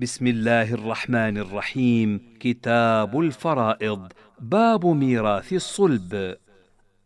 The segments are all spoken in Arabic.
بسم الله الرحمن الرحيم. كتاب الفرائض. باب ميراث الصلب.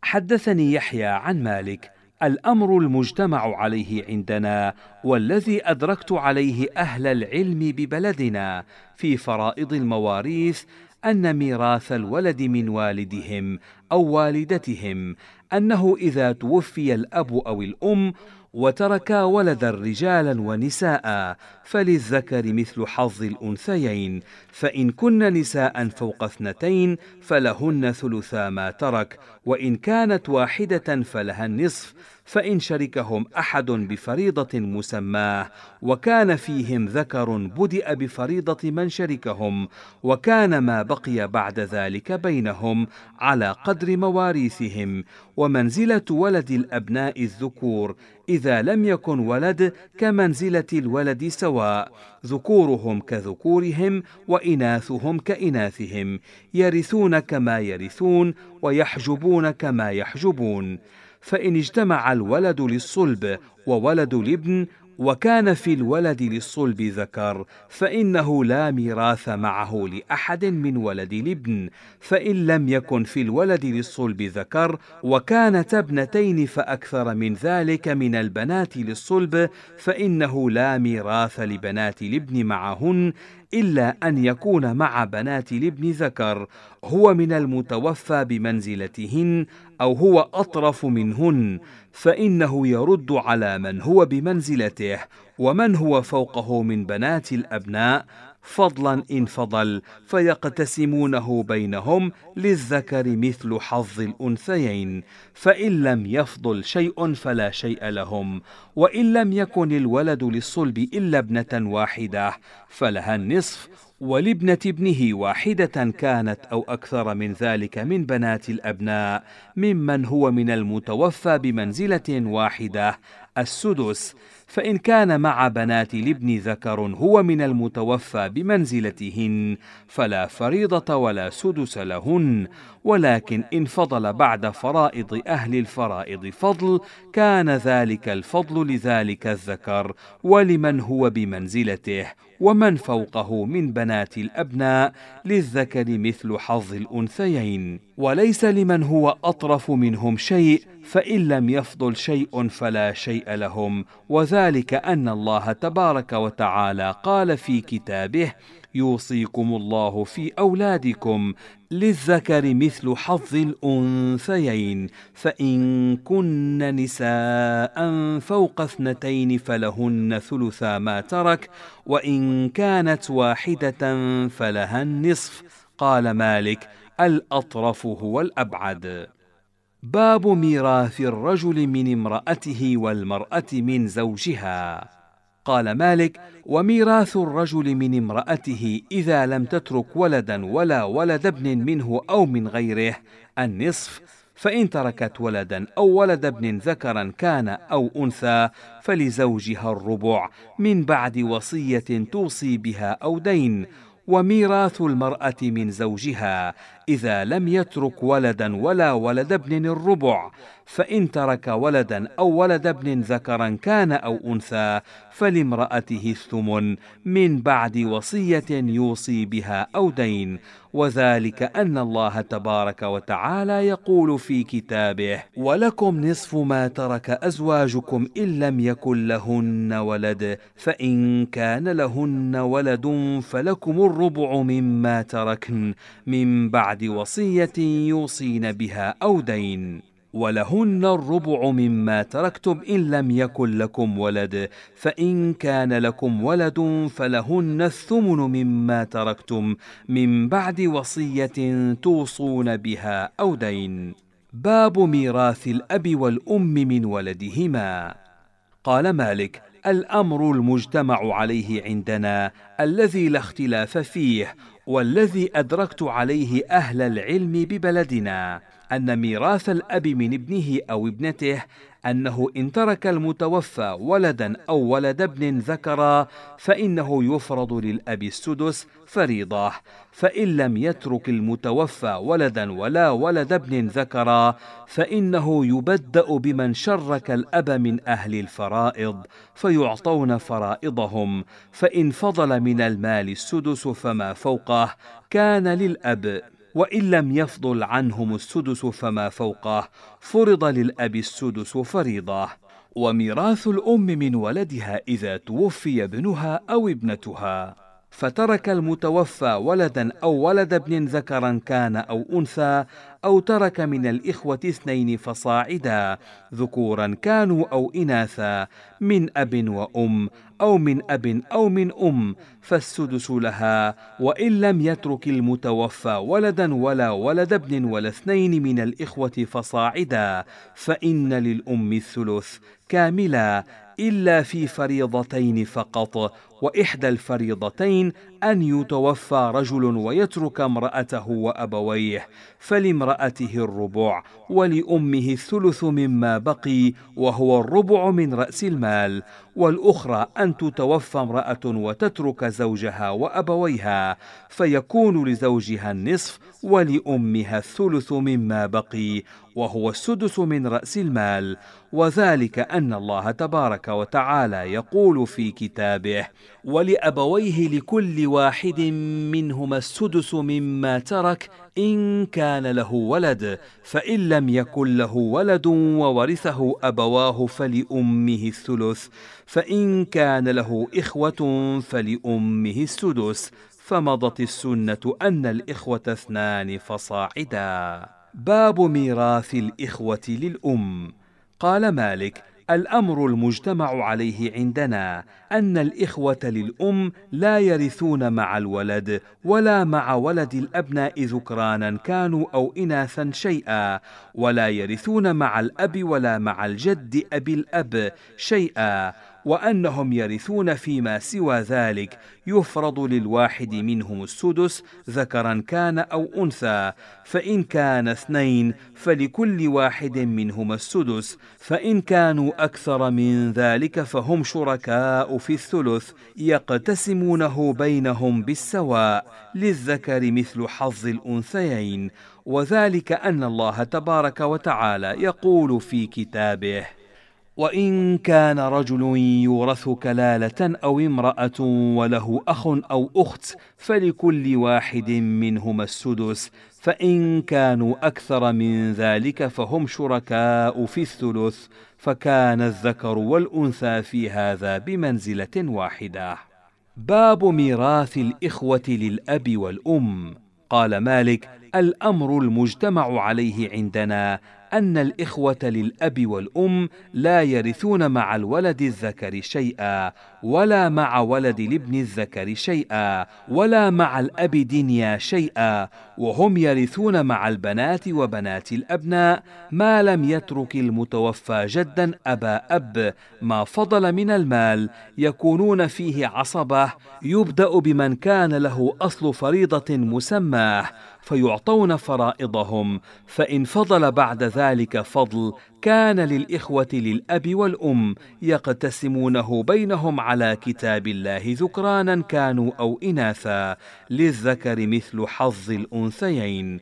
حدثني يحيى عن مالك. الأمر المجتمع عليه عندنا والذي أدركت عليه أهل العلم ببلدنا في فرائض المواريث أن ميراث الولد من والدهم أو والدتهم أنه إذا توفي الأب أو الأم وتركا ولدا رجالا ونساء فللذكر مثل حظ الأنثيين فإن كن نساء فوق اثنتين فلهن ثلثا ما ترك وإن كانت واحدة فلها النصف فإن شركهم أحد بفريضة مسماة وكان فيهم ذكر بدأ بفريضة من شركهم وكان ما بقي بعد ذلك بينهم على قدر مواريثهم ومنزلة ولد الأبناء الذكور إذا لم يكن ولد كمنزلة الولد سواء ذكورهم كذكورهم وإناثهم كإناثهم يرثون كما يرثون ويحجبون كما يحجبون. فإن اجتمع الولد للصلب وولد الابن وكان في الولد للصلب ذكر فإنه لا ميراث معه لأحد من ولد الابن فإن لم يكن في الولد للصلب ذكر وكانت ابنتين فأكثر من ذلك من البنات للصلب فإنه لا ميراث لبنات الابن معهن إلا أن يكون مع بنات الابن ذكر هو من المتوفى بمنزلتهن أو هو أطرف منهن فإنه يرد على من هو بمنزلته ومن هو فوقه من بنات الأبناء فضلا إن فضل فيقتسمونه بينهم للذكر مثل حظ الأنثيين فإن لم يفضل شيء فلا شيء لهم وإن لم يكن الولد للصلب إلا ابنة واحدة فلها النصف ولابنة ابنه واحدة كانت أو أكثر من ذلك من بنات الأبناء ممن هو من المتوفى بمنزلة واحدة السدس فإن كان مع بنات الابن ذكر هو من المتوفى بمنزلتهن فلا فريضة ولا سدس لهن ولكن إن فضل بعد فرائض أهل الفرائض فضل كان ذلك الفضل لذلك الذكر ولمن هو بمنزلته ومن فوقه من بنات الأبناء للذكر مثل حظ الأنثيين. وليس لمن هو أطرف منهم شيء فإن لم يفضل شيء فلا شيء لهم وذلك أن الله تبارك وتعالى قال في كتابه يوصيكم الله في أولادكم للذكر مثل حظ الأنثيين فإن كن نساء فوق اثنتين فلهن ثلثا ما ترك وإن كانت واحدة فلها النصف. قال مالك الأطرف هو الأبعد. باب ميراث الرجل من امرأته والمرأة من زوجها. قال مالك وميراث الرجل من امرأته إذا لم تترك ولدا ولا ولد ابن منه أو من غيره النصف فإن تركت ولدا أو ولد ابن ذكرا كان أو أنثى فلزوجها الربع من بعد وصية توصي بها أو دين. وميراث المرأة من زوجها إذا لم يترك ولدا ولا ولد ابن الربع فإن ترك ولدا أو ولد ابن ذكرا كان أو أنثى فلامرأته الثمن من بعد وصية يوصي بها أو دين. وذلك أن الله تبارك وتعالى يقول في كتابه ولكم نصف ما ترك أزواجكم إن لم يكن لهن ولد فإن كان لهن ولد فلكم الربع مما تركن من بعد وصية يوصين بها أو دين ولهن الربع مما تركتم إن لم يكن لكم ولد فإن كان لكم ولد فلهن الثمن مما تركتم من بعد وصية توصون بها أو دين. باب ميراث الأب والأم من ولدهما. قال مالك الأمر المجتمع عليه عندنا الذي لا اختلاف فيه والذي أدركت عليه أهل العلم ببلدنا أن ميراث الأب من ابنه أو ابنته أنه إن ترك المتوفى ولدا أو ولد ابن ذكرا فإنه يفرض للأب السدس فريضة. فإن لم يترك المتوفى ولدا ولا ولد ابن ذكرا فإنه يبدأ بمن شرك الأب من أهل الفرائض فيعطون فرائضهم. فإن فضل من المال السدس فما فوقه كان للأب وإن لم يفضل عنهم السدس فما فوقه فرض للأب السدس فريضة. وميراث الأم من ولدها إذا توفي ابنها أو ابنتها. فترك المتوفى ولدا أو ولد ابن ذكرا كان أو أنثى أو ترك من الإخوة اثنين فصاعدا ذكورا كانوا أو إناثا من أب وأم أو من أب أو من أم فالسدس لها وإن لم يترك المتوفى ولدا ولا ولد ابن ولا اثنين من الإخوة فصاعدا فإن للأم الثلث كاملا إلا في فريضتين فقط وإحدى الفريضتين أن يتوفى رجل ويترك امرأته وأبويه فلامرأته الربع ولأمه الثلث مما بقي وهو الربع من رأس المال والأخرى أن تتوفى امرأة وتترك زوجها وأبويها فيكون لزوجها النصف ولأمها الثلث مما بقي وهو السدس من رأس المال وذلك أن الله تبارك وتعالى يقول في كتابه ولأبويه لكل واحد منهما السدس مما ترك إن كان له ولد فإن لم يكن له ولد وورثه أبواه فلأمه الثلث فإن كان له إخوة فلأمه السدس فمضت السنة أن الإخوة اثنان فصاعدا. باب ميراث الإخوة للأم. قال مالك الأمر المجتمع عليه عندنا أن الإخوة للأم لا يرثون مع الولد ولا مع ولد الأبناء ذكرانا كانوا أو إناثا شيئا ولا يرثون مع الأب ولا مع الجد أبي الأب شيئا. وأنهم يرثون فيما سوى ذلك يفرض للواحد منهم السدس ذكرا كان أو أنثى فإن كان اثنين فلكل واحد منهما السدس فإن كانوا أكثر من ذلك فهم شركاء في الثلث يقتسمونه بينهم بالسواء للذكر مثل حظ الأنثيين وذلك أن الله تبارك وتعالى يقول في كتابه وإن كان رجل يورث كلالة أو امرأة وله أخ أو أخت فلكل واحد منهما السدس. فإن كانوا أكثر من ذلك فهم شركاء في الثلث. فكان الذكر والأنثى في هذا بمنزلة واحدة. باب ميراث الإخوة للأب والأم. قال مالك الأمر المجتمع عليه عندنا أن الإخوة للأب والأم لا يرثون مع الولد الذكر شيئا ولا مع ولد الابن الذكر شيئا ولا مع الأب دنيا شيئا وهم يرثون مع البنات وبنات الأبناء ما لم يترك المتوفى جدا أبا أب ما فضل من المال يكونون فيه عصبة يبدأ بمن كان له أصل فريضة مسماة فيعطون فرائضهم فإن فضل بعد ذلك فضل كان للإخوة للأب والأم يقتسمونه بينهم على كتاب الله ذكرانا كانوا أو إناثا للذكر مثل حظ الأنثيين.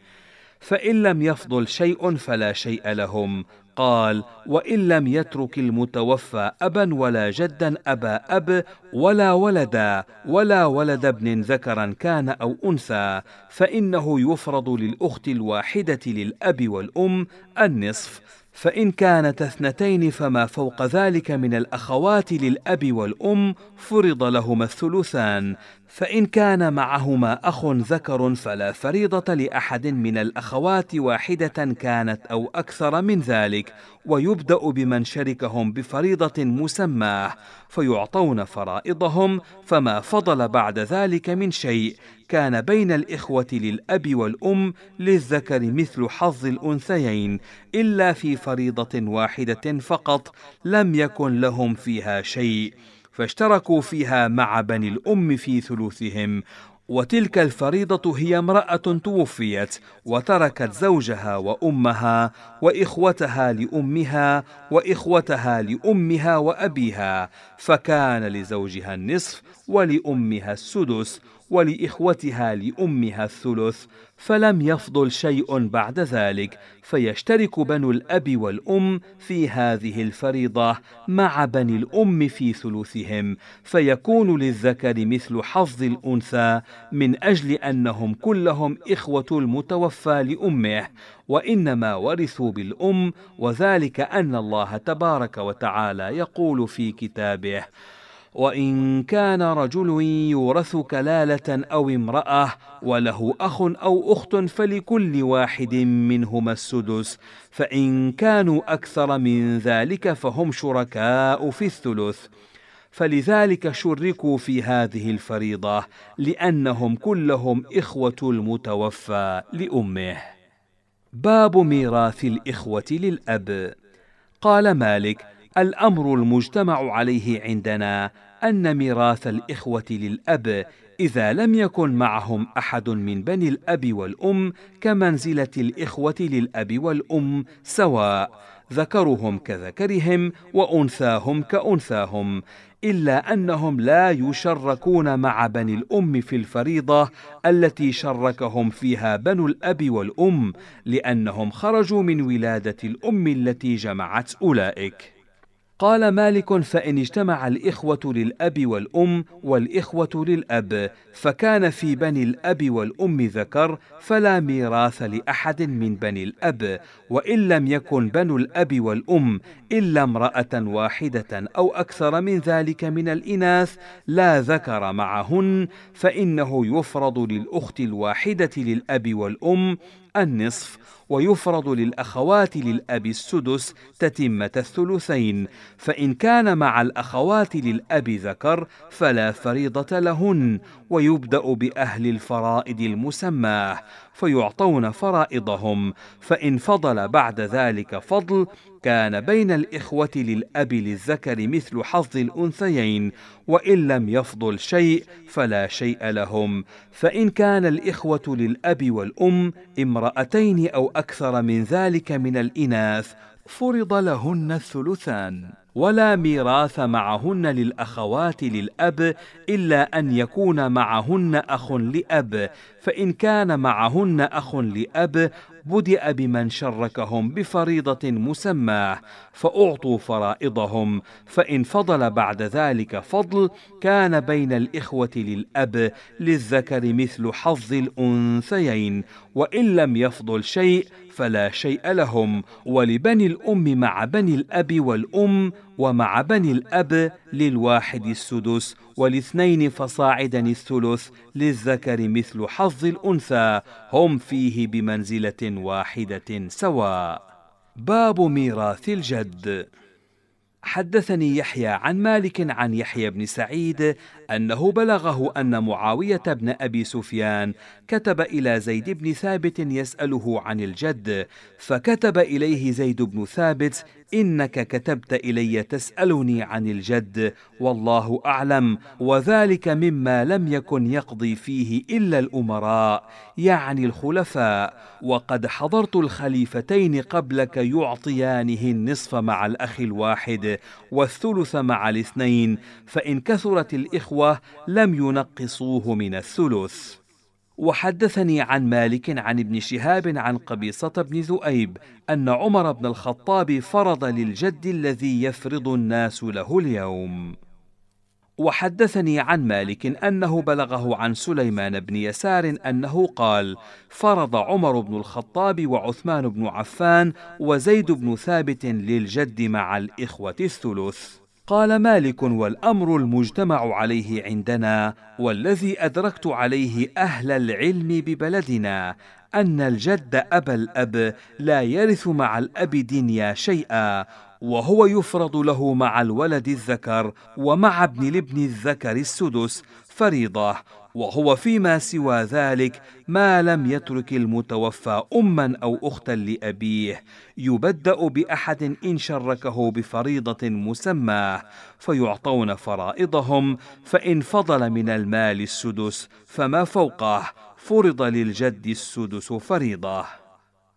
فإن لم يفضل شيء فلا شيء لهم قال وإن لم يترك المتوفى أبا ولا جدا أبا أب ولا ولدا ولا ولد ابن ذكرا كان أو أنثى فإنه يفرض للأخت الواحدة للأب والأم النصف فإن كانت اثنتين فما فوق ذلك من الأخوات للأب والأم فرض لهما الثلثان فإن كان معهما أخ ذكر فلا فريضة لأحد من الأخوات واحدة كانت أو أكثر من ذلك، ويبدأ بمن شركهم بفريضة مسماه، فيعطون فرائضهم، فما فضل بعد ذلك من شيء، كان بين الإخوة للأب والأم للذكر مثل حظ الأنثيين، إلا في فريضة واحدة فقط، لم يكن لهم فيها شيء. فاشتركوا فيها مع بني الأم في ثلثهم وتلك الفريضة هي امرأة توفيت وتركت زوجها وأمها وإخوتها لأمها وإخوتها لأمها وأبيها فكان لزوجها النصف ولأمها السدس ولإخوتها لأمها الثلث فلم يفضل شيء بعد ذلك فيشترك بنو الأب والأم في هذه الفريضة مع بني الأم في ثلثهم فيكون للذكر مثل حظ الأنثى من أجل أنهم كلهم إخوة المتوفى لأمه وإنما ورثوا بالأم وذلك أن الله تبارك وتعالى يقول في كتابه وإن كان رجل يورث كلالة أو امرأة وله أخ أو أخت فلكل واحد منهما السدس فإن كانوا أكثر من ذلك فهم شركاء في الثلث. فلذلك شركوا في هذه الفريضة لأنهم كلهم إخوة المتوفى لأمه. باب ميراث الإخوة للأب. قال مالك الأمر المجتمع عليه عندنا أن ميراث الإخوة للأب إذا لم يكن معهم أحد من بني الأب والأم كمنزلة الإخوة للأب والأم سواء ذكرهم كذكرهم وأنثاهم كأنثاهم إلا أنهم لا يشركون مع بني الأم في الفريضة التي شركهم فيها بنو الأب والأم لأنهم خرجوا من ولادة الأم التي جمعت أولئك. قال مالك فإن اجتمع الإخوة للأب والأم والإخوة للأب فكان في بني الأب والأم ذكر فلا ميراث لأحد من بني الأب وإن لم يكن بنو الأب والأم إلا امرأة واحدة أو أكثر من ذلك من الإناث لا ذكر معهن فإنه يفرض للأخت الواحدة للأب والأم النصف ويفرض للأخوات للأب السدس تتمة الثلثين فإن كان مع الأخوات للأب ذكر فلا فريضة لهن ويبدأ بأهل الفرائض المسماة. فيعطون فرائضهم فإن فضل بعد ذلك فضل كان بين الإخوة للأب للذكر مثل حظ الأنثيين وإن لم يفضل شيء فلا شيء لهم. فإن كان الإخوة للأب والأم امرأتين أو أكثر من ذلك من الإناث فرض لهن الثلثان. ولا ميراث معهن للأخوات للأب إلا أن يكون معهن أخ لأب فإن كان معهن أخ لأب بدأ بمن شركهم بفريضة مسماه فأعطوا فرائضهم فإن فضل بعد ذلك فضل كان بين الإخوة للأب للذكر مثل حظ الأنثيين وإن لم يفضل شيء فلا شيء لهم ولبني الأم مع بني الأب والأم ومع بني الأب للواحد السدس والاثنين فصاعدا الثلث للذكر مثل حظ الأنثى هم فيه بمنزلة واحدة سواء. باب ميراث الجد. حدثني يحيى عن مالك عن يحيى بن سعيد أنه بلغه أن معاوية بن أبي سفيان كتب إلى زيد بن ثابت يسأله عن الجد فكتب إليه زيد بن ثابت إنك كتبت إلي تسألني عن الجد والله أعلم وذلك مما لم يكن يقضي فيه إلا الأمراء يعني الخلفاء وقد حضرت الخليفتين قبلك يعطيانه النصف مع الأخ الواحد والثلث مع الاثنين فإن كثرت الاخوه لم ينقصوه من الثلث وحدثني عن مالك عن ابن شهاب عن قبيصة بن ذؤيب أن عمر بن الخطاب فرض للجد الذي يفرض الناس له اليوم. وحدثني عن مالك أنه بلغه عن سليمان بن يسار أنه قال: فرض عمر بن الخطاب وعثمان بن عفان وزيد بن ثابت للجد مع الإخوة الثلث. قال مالك والأمر المجتمع عليه عندنا والذي أدركت عليه أهل العلم ببلدنا أن الجد أبا الأب لا يرث مع الأب دنيا شيئا وهو يفرض له مع الولد الذكر ومع ابن الابن الذكر السدس فريضة وهو فيما سوى ذلك ما لم يترك المتوفى أما أو أختا لأبيه يبدأ بأحد إن شركه بفريضة مسماه فيعطون فرائضهم فإن فضل من المال السدس فما فوقه فرض للجد السدس فريضة.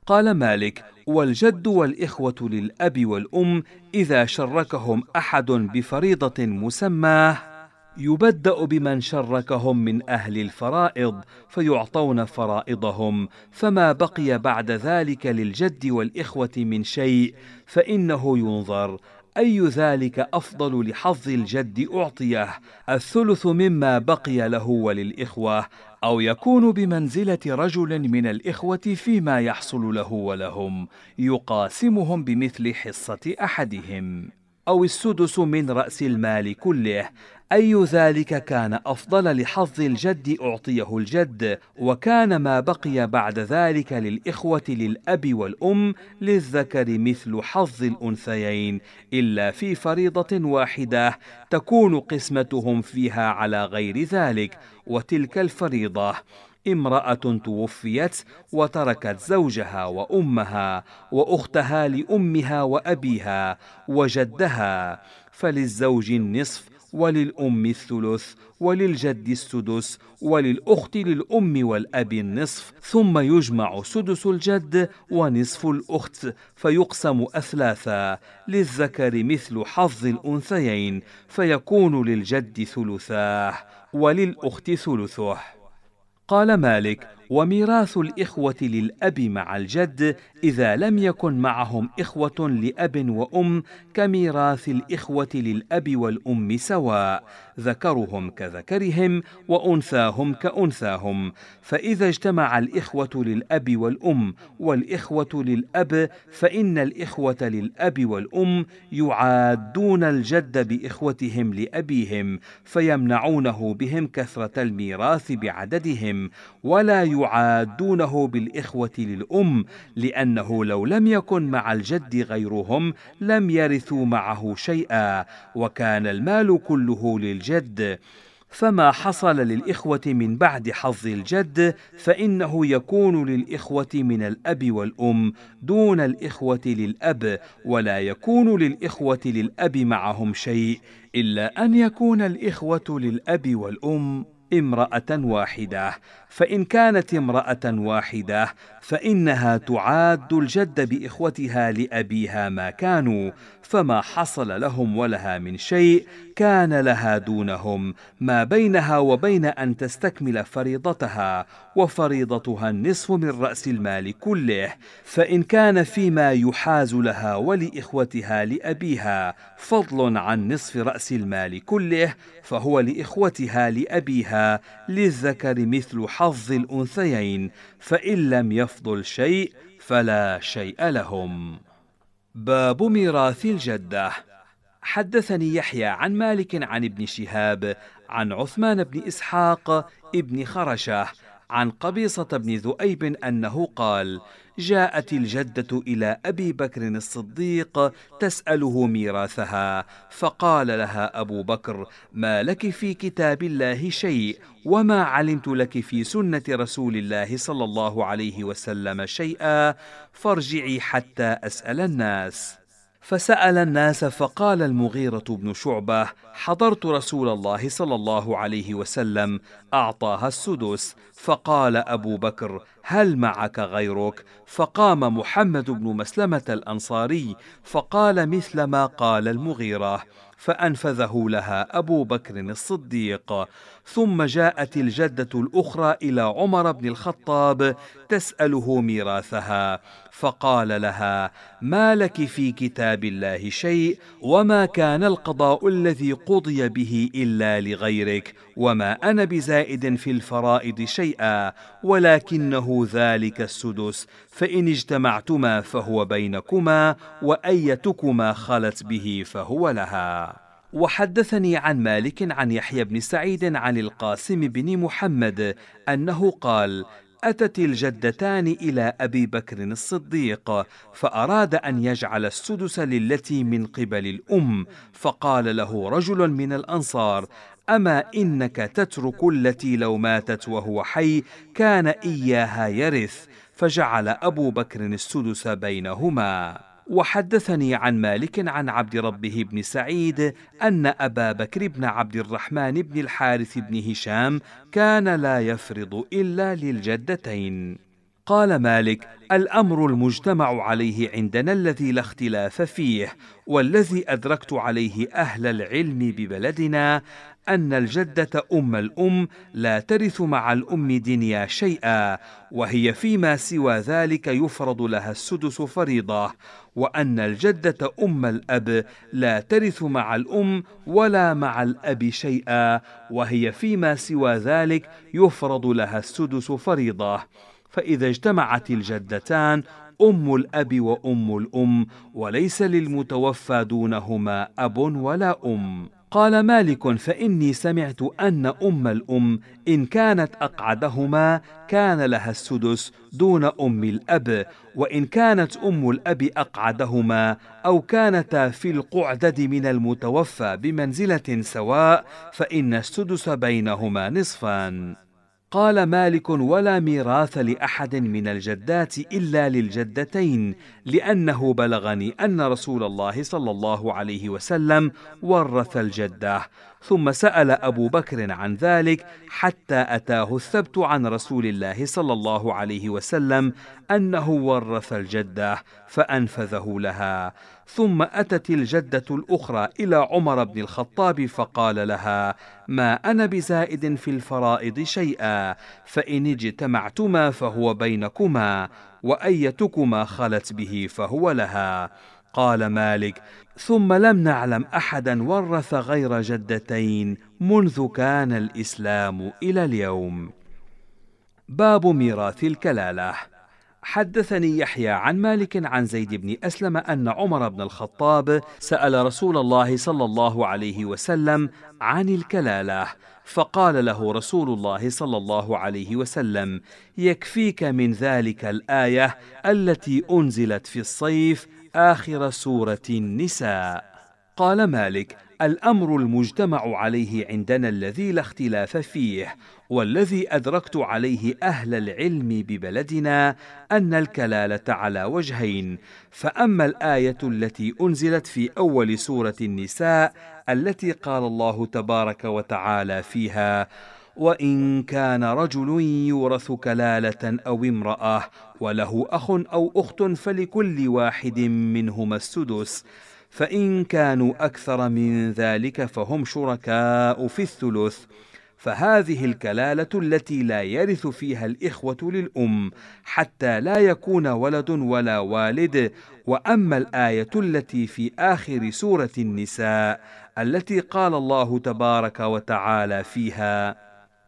قال مالك والجد والإخوة للأب والأم إذا شركهم أحد بفريضة مسماه يبدأ بمن شركهم من أهل الفرائض فيعطون فرائضهم. فما بقي بعد ذلك للجد والإخوة من شيء فإنه ينظر أي ذلك أفضل لحظ الجد أعطيه. الثلث مما بقي له وللإخوة أو يكون بمنزلة رجل من الإخوة فيما يحصل له ولهم يقاسمهم بمثل حصة أحدهم. أو السدس من رأس المال كله أي ذلك كان أفضل لحظ الجد أعطيه الجد وكان ما بقي بعد ذلك للإخوة للأب والأم للذكر مثل حظ الأنثيين إلا في فريضة واحدة تكون قسمتهم فيها على غير ذلك وتلك الفريضة. امرأة توفيت وتركت زوجها وأمها وأختها لأمها وأبيها وجدها فللزوج النصف وللأم الثلث وللجد السدس وللأخت للأم والأب النصف ثم يجمع سدس الجد ونصف الأخت فيقسم أثلاثا. للذكر مثل حظ الأنثيين فيكون للجد ثلثاه وللأخت ثلثه. قال مالك وميراث الإخوة للأب مع الجد إذا لم يكن معهم إخوة لأب وأم كميراث الإخوة للأب والأم سواء ذكرهم كذكرهم وأنثاهم كأنثاهم. فإذا اجتمع الإخوة للأب والأم والإخوة للأب فإن الإخوة للأب والأم يعادون الجد بإخوتهم لأبيهم فيمنعونه بهم كثرة الميراث بعددهم. ولا يعادونه بالإخوة للأم لأنه لو لم يكن مع الجد غيرهم لم يرثوا معه شيئا وكان المال كله للجد. فما حصل للإخوة من بعد حظ الجد فإنه يكون للإخوة من الأب والأم دون الإخوة للأب ولا يكون للإخوة للأب معهم شيء إلا أن يكون الإخوة للأب والأم امرأة واحدة. فإن كانت امرأة واحدة فإنها تعاد الجد بإخوتها لأبيها ما كانوا. فما حصل لهم ولها من شيء كان لها دونهم ما بينها وبين أن تستكمل فريضتها وفريضتها النصف من رأس المال كله فإن كان فيما يحاز لها ولإخوتها لأبيها فضل عن نصف رأس المال كله فهو لإخوتها لأبيها للذكر مثل حظ الأنثيين فإن لم يفضل شيء فلا شيء لهم. باب ميراث الجدة. حدثني يحيى عن مالك عن ابن شهاب عن عثمان بن إسحاق ابن خرشة عن قبيصة بن ذؤيب أنه قال جاءت الجدة إلى أبي بكر الصديق تسأله ميراثها فقال لها أبو بكر ما لك في كتاب الله شيء وما علمت لك في سنة رسول الله صلى الله عليه وسلم شيئا فارجعي حتى أسأل الناس. فسأل الناس فقال المغيرة بن شعبة حضرت رسول الله صلى الله عليه وسلم اعطاها السدس. فقال أبو بكر هل معك غيرك؟ فقام محمد بن مسلمة الأنصاري فقال مثل ما قال المغيرة فأنفذه لها أبو بكر الصديق. ثم جاءت الجدة الأخرى إلى عمر بن الخطاب تسأله ميراثها فقال لها ما لك في كتاب الله شيء وما كان القضاء الذي قضي به إلا لغيرك وما أنا بزائد في الفرائض شيئا ولكنه ذلك السدس فإن اجتمعتما فهو بينكما وأيتكما خلت به فهو لها. وحدثني عن مالك عن يحيى بن سعيد عن القاسم بن محمد أنه قال أتت الجدتان إلى أبي بكر الصديق فأراد أن يجعل السدس للتي من قبل الأم فقال له رجل من الأنصار أما إنك تترك التي لو ماتت وهو حي كان إياها يرث فجعل أبو بكر السدس بينهما. وحدثني عن مالك عن عبد ربه بن سعيد أن أبا بكر بن عبد الرحمن بن الحارث بن هشام كان لا يفرض إلا للجدتين. قال مالك الأمر المجتمع عليه عندنا الذي لا اختلاف فيه والذي أدركت عليه أهل العلم ببلدنا أن الجدة أم الأم لا ترث مع الأم دنيا شيئا وهي فيما سوى ذلك يفرض لها السدس فريضة وأن الجدة أم الأب لا ترث مع الأم ولا مع الأب شيئا وهي فيما سوى ذلك يفرض لها السدس فريضة. فإذا اجتمعت الجدتان أم الأب وأم الأم وليس للمتوفى دونهما أب ولا أم. قال مالك فإني سمعت أن أم الأم إن كانت أقعدهما كان لها السدس دون أم الأب وإن كانت أم الأب أقعدهما أو كانتا في القعدد من المتوفى بمنزلة سواء فإن السدس بينهما نصفان. قال مالك ولا ميراث لأحد من الجدات إلا للجدتين لأنه بلغني أن رسول الله صلى الله عليه وسلم ورث الجدة. ثم سأل أبو بكر عن ذلك حتى أتاه الثبت عن رسول الله صلى الله عليه وسلم أنه ورث الجدة. فأنفذه لها. ثم أتت الجدة الأخرى إلى عمر بن الخطاب فقال لها ما أنا بزائد في الفرائض شيئا فإن اجتمعتما فهو بينكما وأيتكما خلت به فهو لها. قال مالك ثم لم نعلم أحدا ورث غير جدتين منذ كان الإسلام إلى اليوم. باب ميراث الكلالة. حدثني يحيى عن مالك عن زيد بن أسلم أن عمر بن الخطاب سأل رسول الله صلى الله عليه وسلم عن الكلالة فقال له رسول الله صلى الله عليه وسلم يكفيك من ذلك الآية التي أنزلت في الصيف آخر سورة النساء. قال مالك الأمر المجتمع عليه عندنا الذي لا اختلاف فيه والذي أدركت عليه أهل العلم ببلدنا أن الكلالة على وجهين. فأما الآية التي أنزلت في أول سورة النساء التي قال الله تبارك وتعالى فيها وإن كان رجل يورث كلالة أو امرأة وله أخ أو أخت فلكل واحد منهما السدس فإن كانوا أكثر من ذلك فهم شركاء في الثلث. فهذه الكلالة التي لا يرث فيها الإخوة للأم حتى لا يكون ولد ولا والد. وأما الآية التي في آخر سورة النساء التي قال الله تبارك وتعالى فيها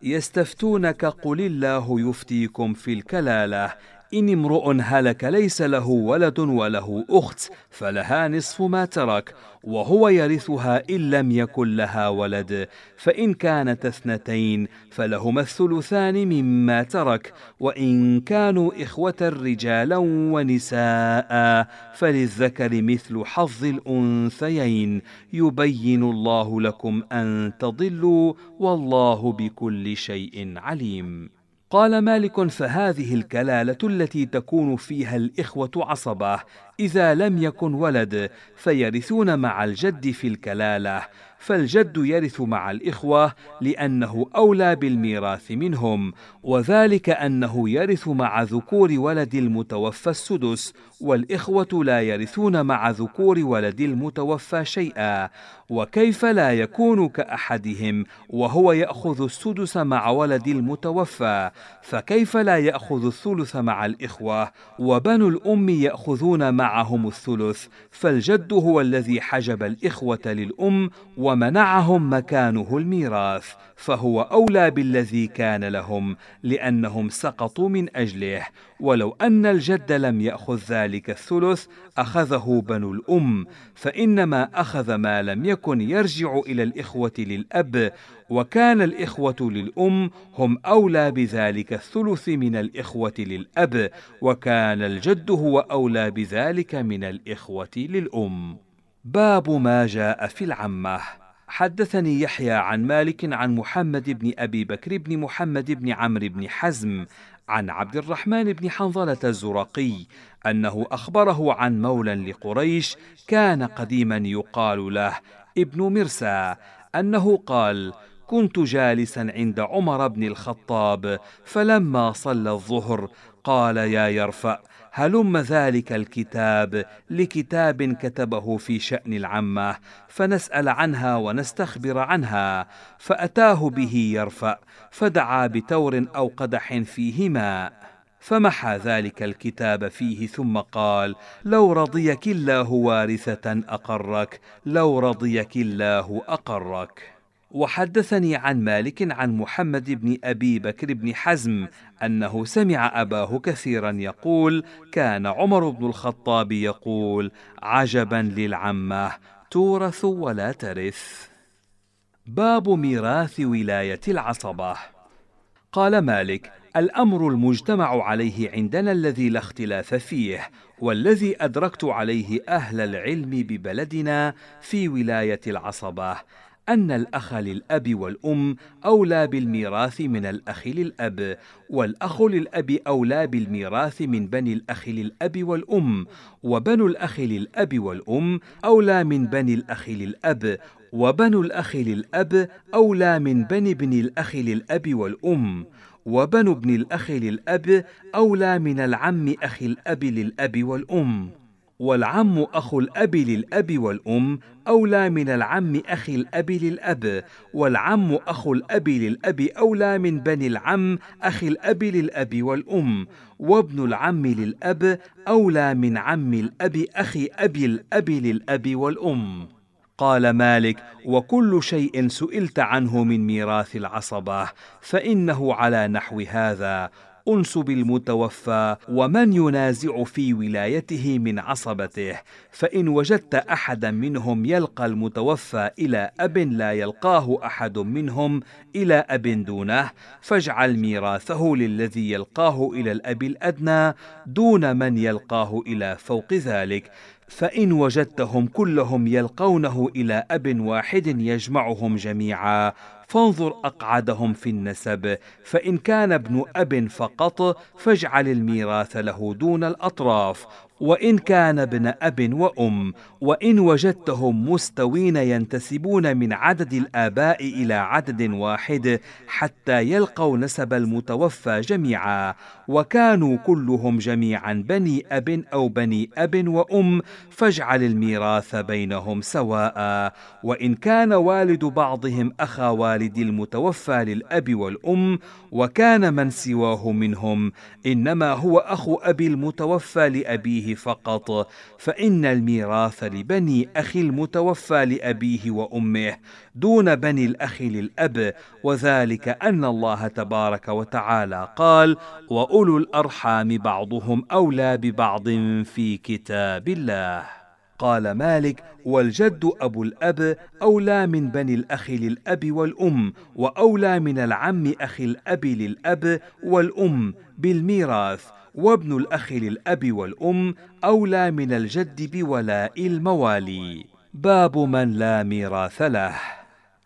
يستفتونك قل الله يفتيكم في الكلالة إن امرؤ هلك ليس له ولد وله أخت فلها نصف ما ترك وهو يرثها إن لم يكن لها ولد. فإن كانت اثنتين فلهما الثلثان مما ترك. وإن كانوا إخوة رجالا ونساء فللذكر مثل حظ الأنثيين. يبين الله لكم أن تضلوا والله بكل شيء عليم. قال مالك فهذه الكلالة التي تكون فيها الإخوة عصبه إذا لم يكن ولد فيرثون مع الجد في الكلالة. فالجد يرث مع الإخوة لأنه أولى بالميراث منهم وذلك أنه يرث مع ذكور ولد المتوفى السدس والإخوة لا يرثون مع ذكور ولد المتوفى شيئا. وكيف لا يكون كأحدهم وهو يأخذ السدس مع ولد المتوفى؟ فكيف لا يأخذ الثلث مع الإخوة؟ وبنو الأم يأخذون معهم الثلث فالجد هو الذي حجب الإخوة للأم ومنعهم مكانه الميراث فهو أولى بالذي كان لهم لأنهم سقطوا من أجله. ولو أن الجد لم يأخذ ذلك الثلث أخذه بنو الأم فإنما أخذ ما لم يكن يرجع إلى الإخوة للأب وكان الإخوة للأم هم أولى بذلك الثلث من الإخوة للأب وكان الجد هو أولى بذلك من الإخوة للأم. باب ما جاء في العمة. حدثني يحيى عن مالك عن محمد بن أبي بكر بن محمد بن عمرو بن حزم عن عبد الرحمن بن حنظلة الزرقي أنه أخبره عن مولى لقريش كان قديما يقال له ابن مرسى أنه قال كنت جالسا عند عمر بن الخطاب فلما صلى الظهر قال يا يرفأ هلم ذلك الكتاب لكتاب كتبه في شأن العمة فنسأل عنها ونستخبر عنها فأتاه به يرفأ فدعا بتور أو قدح فيه ماء فمحى ذلك الكتاب فيه ثم قال لو رضيك الله وارثة أقرك لو رضيك الله أقرك. وحدثني عن مالك عن محمد بن أبي بكر بن حزم أنه سمع أباه كثيرا يقول كان عمر بن الخطاب يقول عجبا للعمة تورث ولا ترث. باب ميراث ولاية العصبة. قال مالك الأمر المجتمع عليه عندنا الذي لا اختلاف فيه والذي أدركت عليه أهل العلم ببلدنا في ولاية العصبة. أن الأخ للأب والأم أولى بالميراث من الأخ للأب، والأخ للأب أولى بالميراث من بني الأخ للأب والأم، وبنو الأخ للأب والأم أولى من بني الأخ للأب، وبنو الأخ للأب أولى من بني ابن الأخ للأب والأم، وبنو ابن الأخ للأب أولى من العم أخي الأب للأب والأم. والعم أخو الأب للأب والأم أولى من العم أخي الأب للأب، والعم أخو الأب للأب أولى من بني العم أخي الأب للأب والأم، وابن العم للأب أولى من عم الأب أخي أبي الأب للأب والأم. قال مالك: وكل شيء سئلت عنه من ميراث العصبة فإنه على نحو هذا، أنس بالمتوفى ومن ينازع في ولايته من عصبته فإن وجدت أحدا منهم يلقى المتوفى إلى أب لا يلقاه أحد منهم إلى أب دونه فاجعل ميراثه للذي يلقاه إلى الأب الأدنى دون من يلقاه إلى فوق ذلك فإن وجدتهم كلهم يلقونه إلى أب واحد يجمعهم جميعا. فانظر أقعدهم في النسب فإن كان ابن أب فقط فاجعل الميراث له دون الأطراف وإن كان ابن أب وأم وإن وجدتهم مستوين ينتسبون من عدد الآباء إلى عدد واحد حتى يلقوا نسب المتوفى جميعا. وكانوا كلهم جميعا بني أب أو بني أب وأم فاجعل الميراث بينهم سواء. وإن كان والد بعضهم أخا والد المتوفى للأب والأم وكان من سواه منهم إنما هو أخو أبي المتوفى فقط فإن الميراث لبني أخي المتوفى لأبيه وأمه دون بني الأخ للأب وذلك أن الله تبارك وتعالى قال وأولو الأرحام بعضهم أولى ببعض في كتاب الله قال مالك والجد أبو الأب أولى من بني الأخ للأب والأم وأولى من العم أخي الأب للأب والأم بالميراث وابن الأخ للأب والأم أولى من الجد بولاء الموالي. باب من لا ميراث له.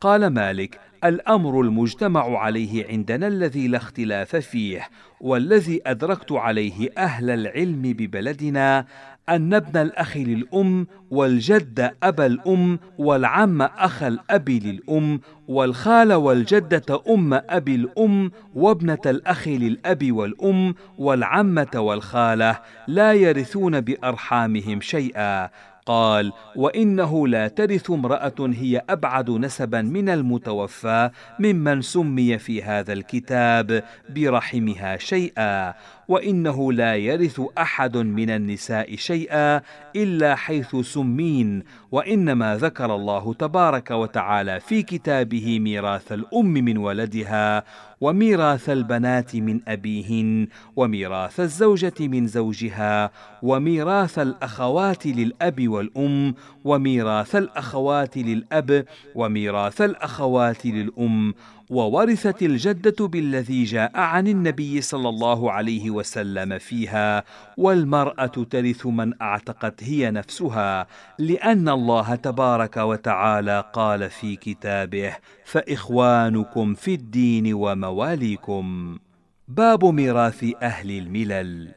قال مالك الأمر المجتمع عليه عندنا الذي لا اختلاف فيه والذي أدركت عليه أهل العلم ببلدنا أن ابن الأخ للأم والجد ابا الأم والعم أخ الأب للأم والخال والجدة أم ابي الأم وابنة الأخ للأب والأم والعمة والخالة لا يرثون بأرحامهم شيئا. قال وإنه لا ترث امرأة هي أبعد نسبا من المتوفى ممن سمي في هذا الكتاب برحمها شيئا. وإنه لا يرث أحد من النساء شيئا إلا حيث سمين وإنما ذكر الله تبارك وتعالى في كتابه ميراث الأم من ولدها وميراث البنات من أبيهن وميراث الزوجة من زوجها وميراث الأخوات للأب والأم وميراث الأخوات للأب وميراث الأخوات للأم وورثت الجدة بالذي جاء عن النبي صلى الله عليه وسلم فيها والمرأة ترث من أعتقت هي نفسها لأن الله تبارك وتعالى قال في كتابه فإخوانكم في الدين ومواليكم. باب ميراث أهل الملل.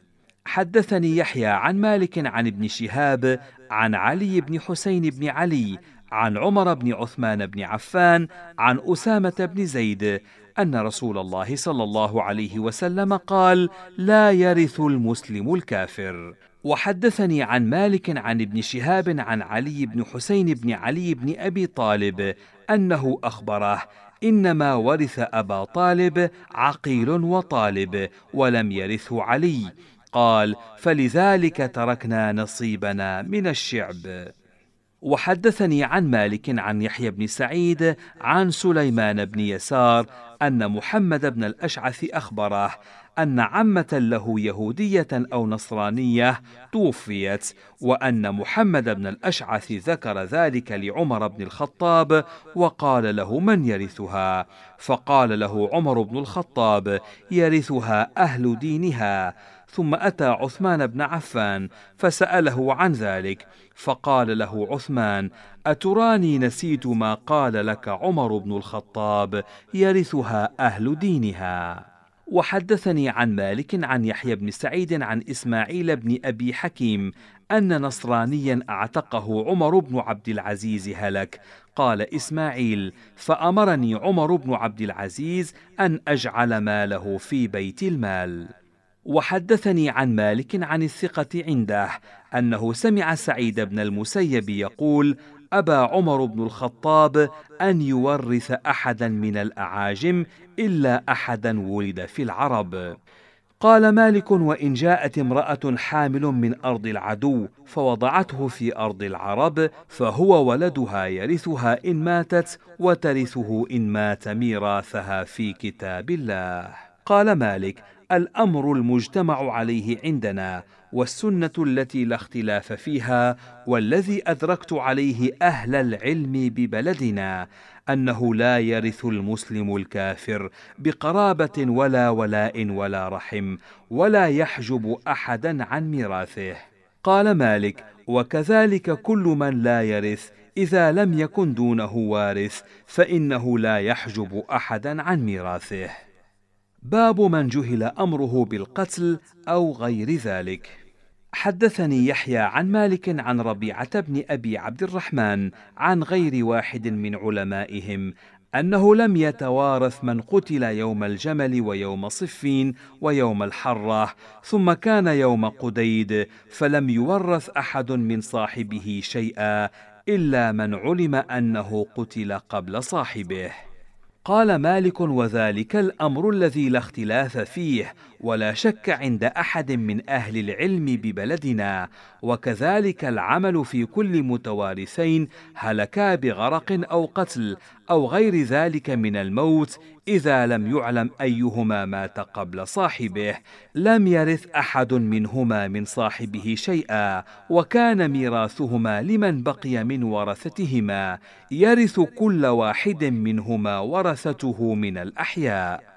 حدثني يحيى عن مالك عن ابن شهاب عن علي بن حسين بن علي عن عمر بن عثمان بن عفان عن أسامة بن زيد أن رسول الله صلى الله عليه وسلم قال لا يرث المسلم الكافر وحدثني عن مالك عن ابن شهاب عن علي بن حسين بن علي بن أبي طالب أنه أخبره إنما ورث أبا طالب عقيل وطالب ولم يرثه علي قال فلذلك تركنا نصيبنا من الشعب وحدثني عن مالك عن يحيى بن سعيد عن سليمان بن يسار أن محمد بن الأشعث أخبره أن عمة له يهودية أو نصرانية توفيت وأن محمد بن الأشعث ذكر ذلك لعمر بن الخطاب وقال له من يرثها؟ فقال له عمر بن الخطاب يرثها أهل دينها. ثم أتى عثمان بن عفان فسأله عن ذلك فقال له عثمان أتراني نسيت ما قال لك عمر بن الخطاب يرثها أهل دينها. وحدثني عن مالك عن يحيى بن سعيد عن إسماعيل بن أبي حكيم أن نصرانيا أعتقه عمر بن عبد العزيز هلك. قال إسماعيل فأمرني عمر بن عبد العزيز أن أجعل ماله في بيت المال. وحدثني عن مالك عن الثقة عنده أنه سمع سعيد بن المسيب يقول أبى عمر بن الخطاب أن يورث أحدا من الأعاجم إلا أحدا ولد في العرب. قال مالك وإن جاءت امرأة حامل من أرض العدو فوضعته في أرض العرب فهو ولدها يرثها إن ماتت وترثه إن مات ميراثها في كتاب الله. قال مالك الأمر المجتمع عليه عندنا والسنة التي لا اختلاف فيها والذي أدركت عليه أهل العلم ببلدنا أنه لا يرث المسلم الكافر بقرابة ولا ولاء ولا رحم ولا يحجب أحدا عن ميراثه. قال مالك وكذلك كل من لا يرث إذا لم يكن دونه وارث فإنه لا يحجب أحدا عن ميراثه. باب من جهل أمره بالقتل أو غير ذلك. حدثني يحيى عن مالك عن ربيعة بن أبي عبد الرحمن عن غير واحد من علمائهم أنه لم يتوارث من قتل يوم الجمل ويوم صفين ويوم الحره ثم كان يوم قديد فلم يورث أحد من صاحبه شيئا إلا من علم أنه قتل قبل صاحبه. قال مالك وذلك الأمر الذي لا اختلاف فيه ولا شك عند أحد من أهل العلم ببلدنا وكذلك العمل في كل متوارثين هلكا بغرق أو قتل أو غير ذلك من الموت إذا لم يعلم أيهما مات قبل صاحبه. لم يرث أحد منهما من صاحبه شيئا وكان ميراثهما لمن بقي من ورثتهما. يرث كل واحد منهما ورثته من الأحياء.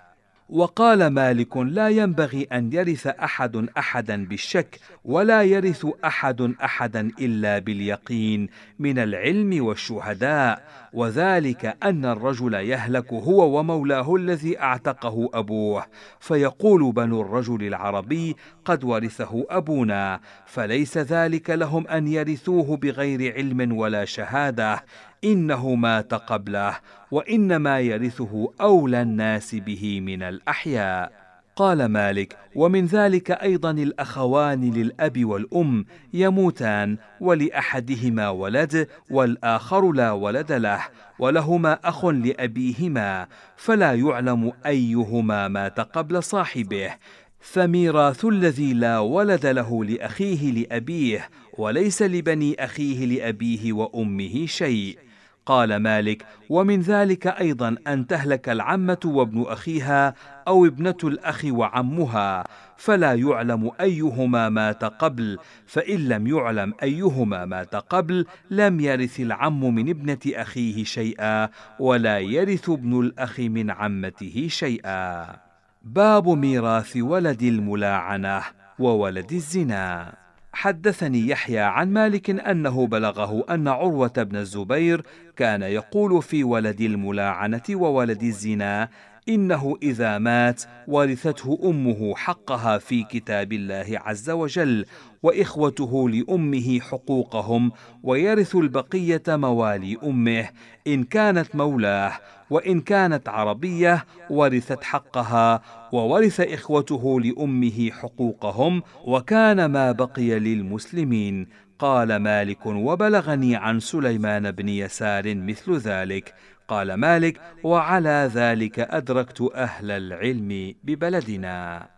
وقال مالك لا ينبغي أن يرث أحد أحدا بالشك ولا يرث أحد أحدا إلا باليقين من العلم والشهداء وذلك أن الرجل يهلك هو ومولاه الذي أعتقه أبوه فيقول بنو الرجل العربي قد ورثه أبونا فليس ذلك لهم أن يرثوه بغير علم ولا شهادة انه مات قبله وإنما يرثه أولى الناس به من الأحياء. قال مالك ومن ذلك أيضا الأخوان للأب والأم يموتان ولأحدهما ولد والآخر لا ولد له ولهما أخ لأبيهما فلا يعلم أيهما مات قبل صاحبه. فميراث الذي لا ولد له لأخيه لأبيه وليس لبني أخيه لأبيه وأمه شيء. قال مالك ومن ذلك أيضا أن تهلك العمة وابن أخيها أو ابنة الأخ وعمها فلا يعلم أيهما مات قبل فإن لم يعلم أيهما مات قبل لم يرث العم من ابنة أخيه شيئا ولا يرث ابن الأخ من عمته شيئا. باب ميراث ولد الملاعنة وولد الزنا. حدثني يحيى عن مالك أنه بلغه أن عروة بن الزبير كان يقول في ولد الملاعنة وولد الزنا إنه إذا مات ورثته أمه حقها في كتاب الله عز وجل وإخوته لأمه حقوقهم ويرث البقية موالي أمه إن كانت مولاه وإن كانت عربية ورثت حقها وورث إخوته لأمه حقوقهم وكان ما بقي للمسلمين. قال مالك وبلغني عن سليمان بن يسار مثل ذلك قال مالك وعلى ذلك أدركت أهل العلم ببلدنا.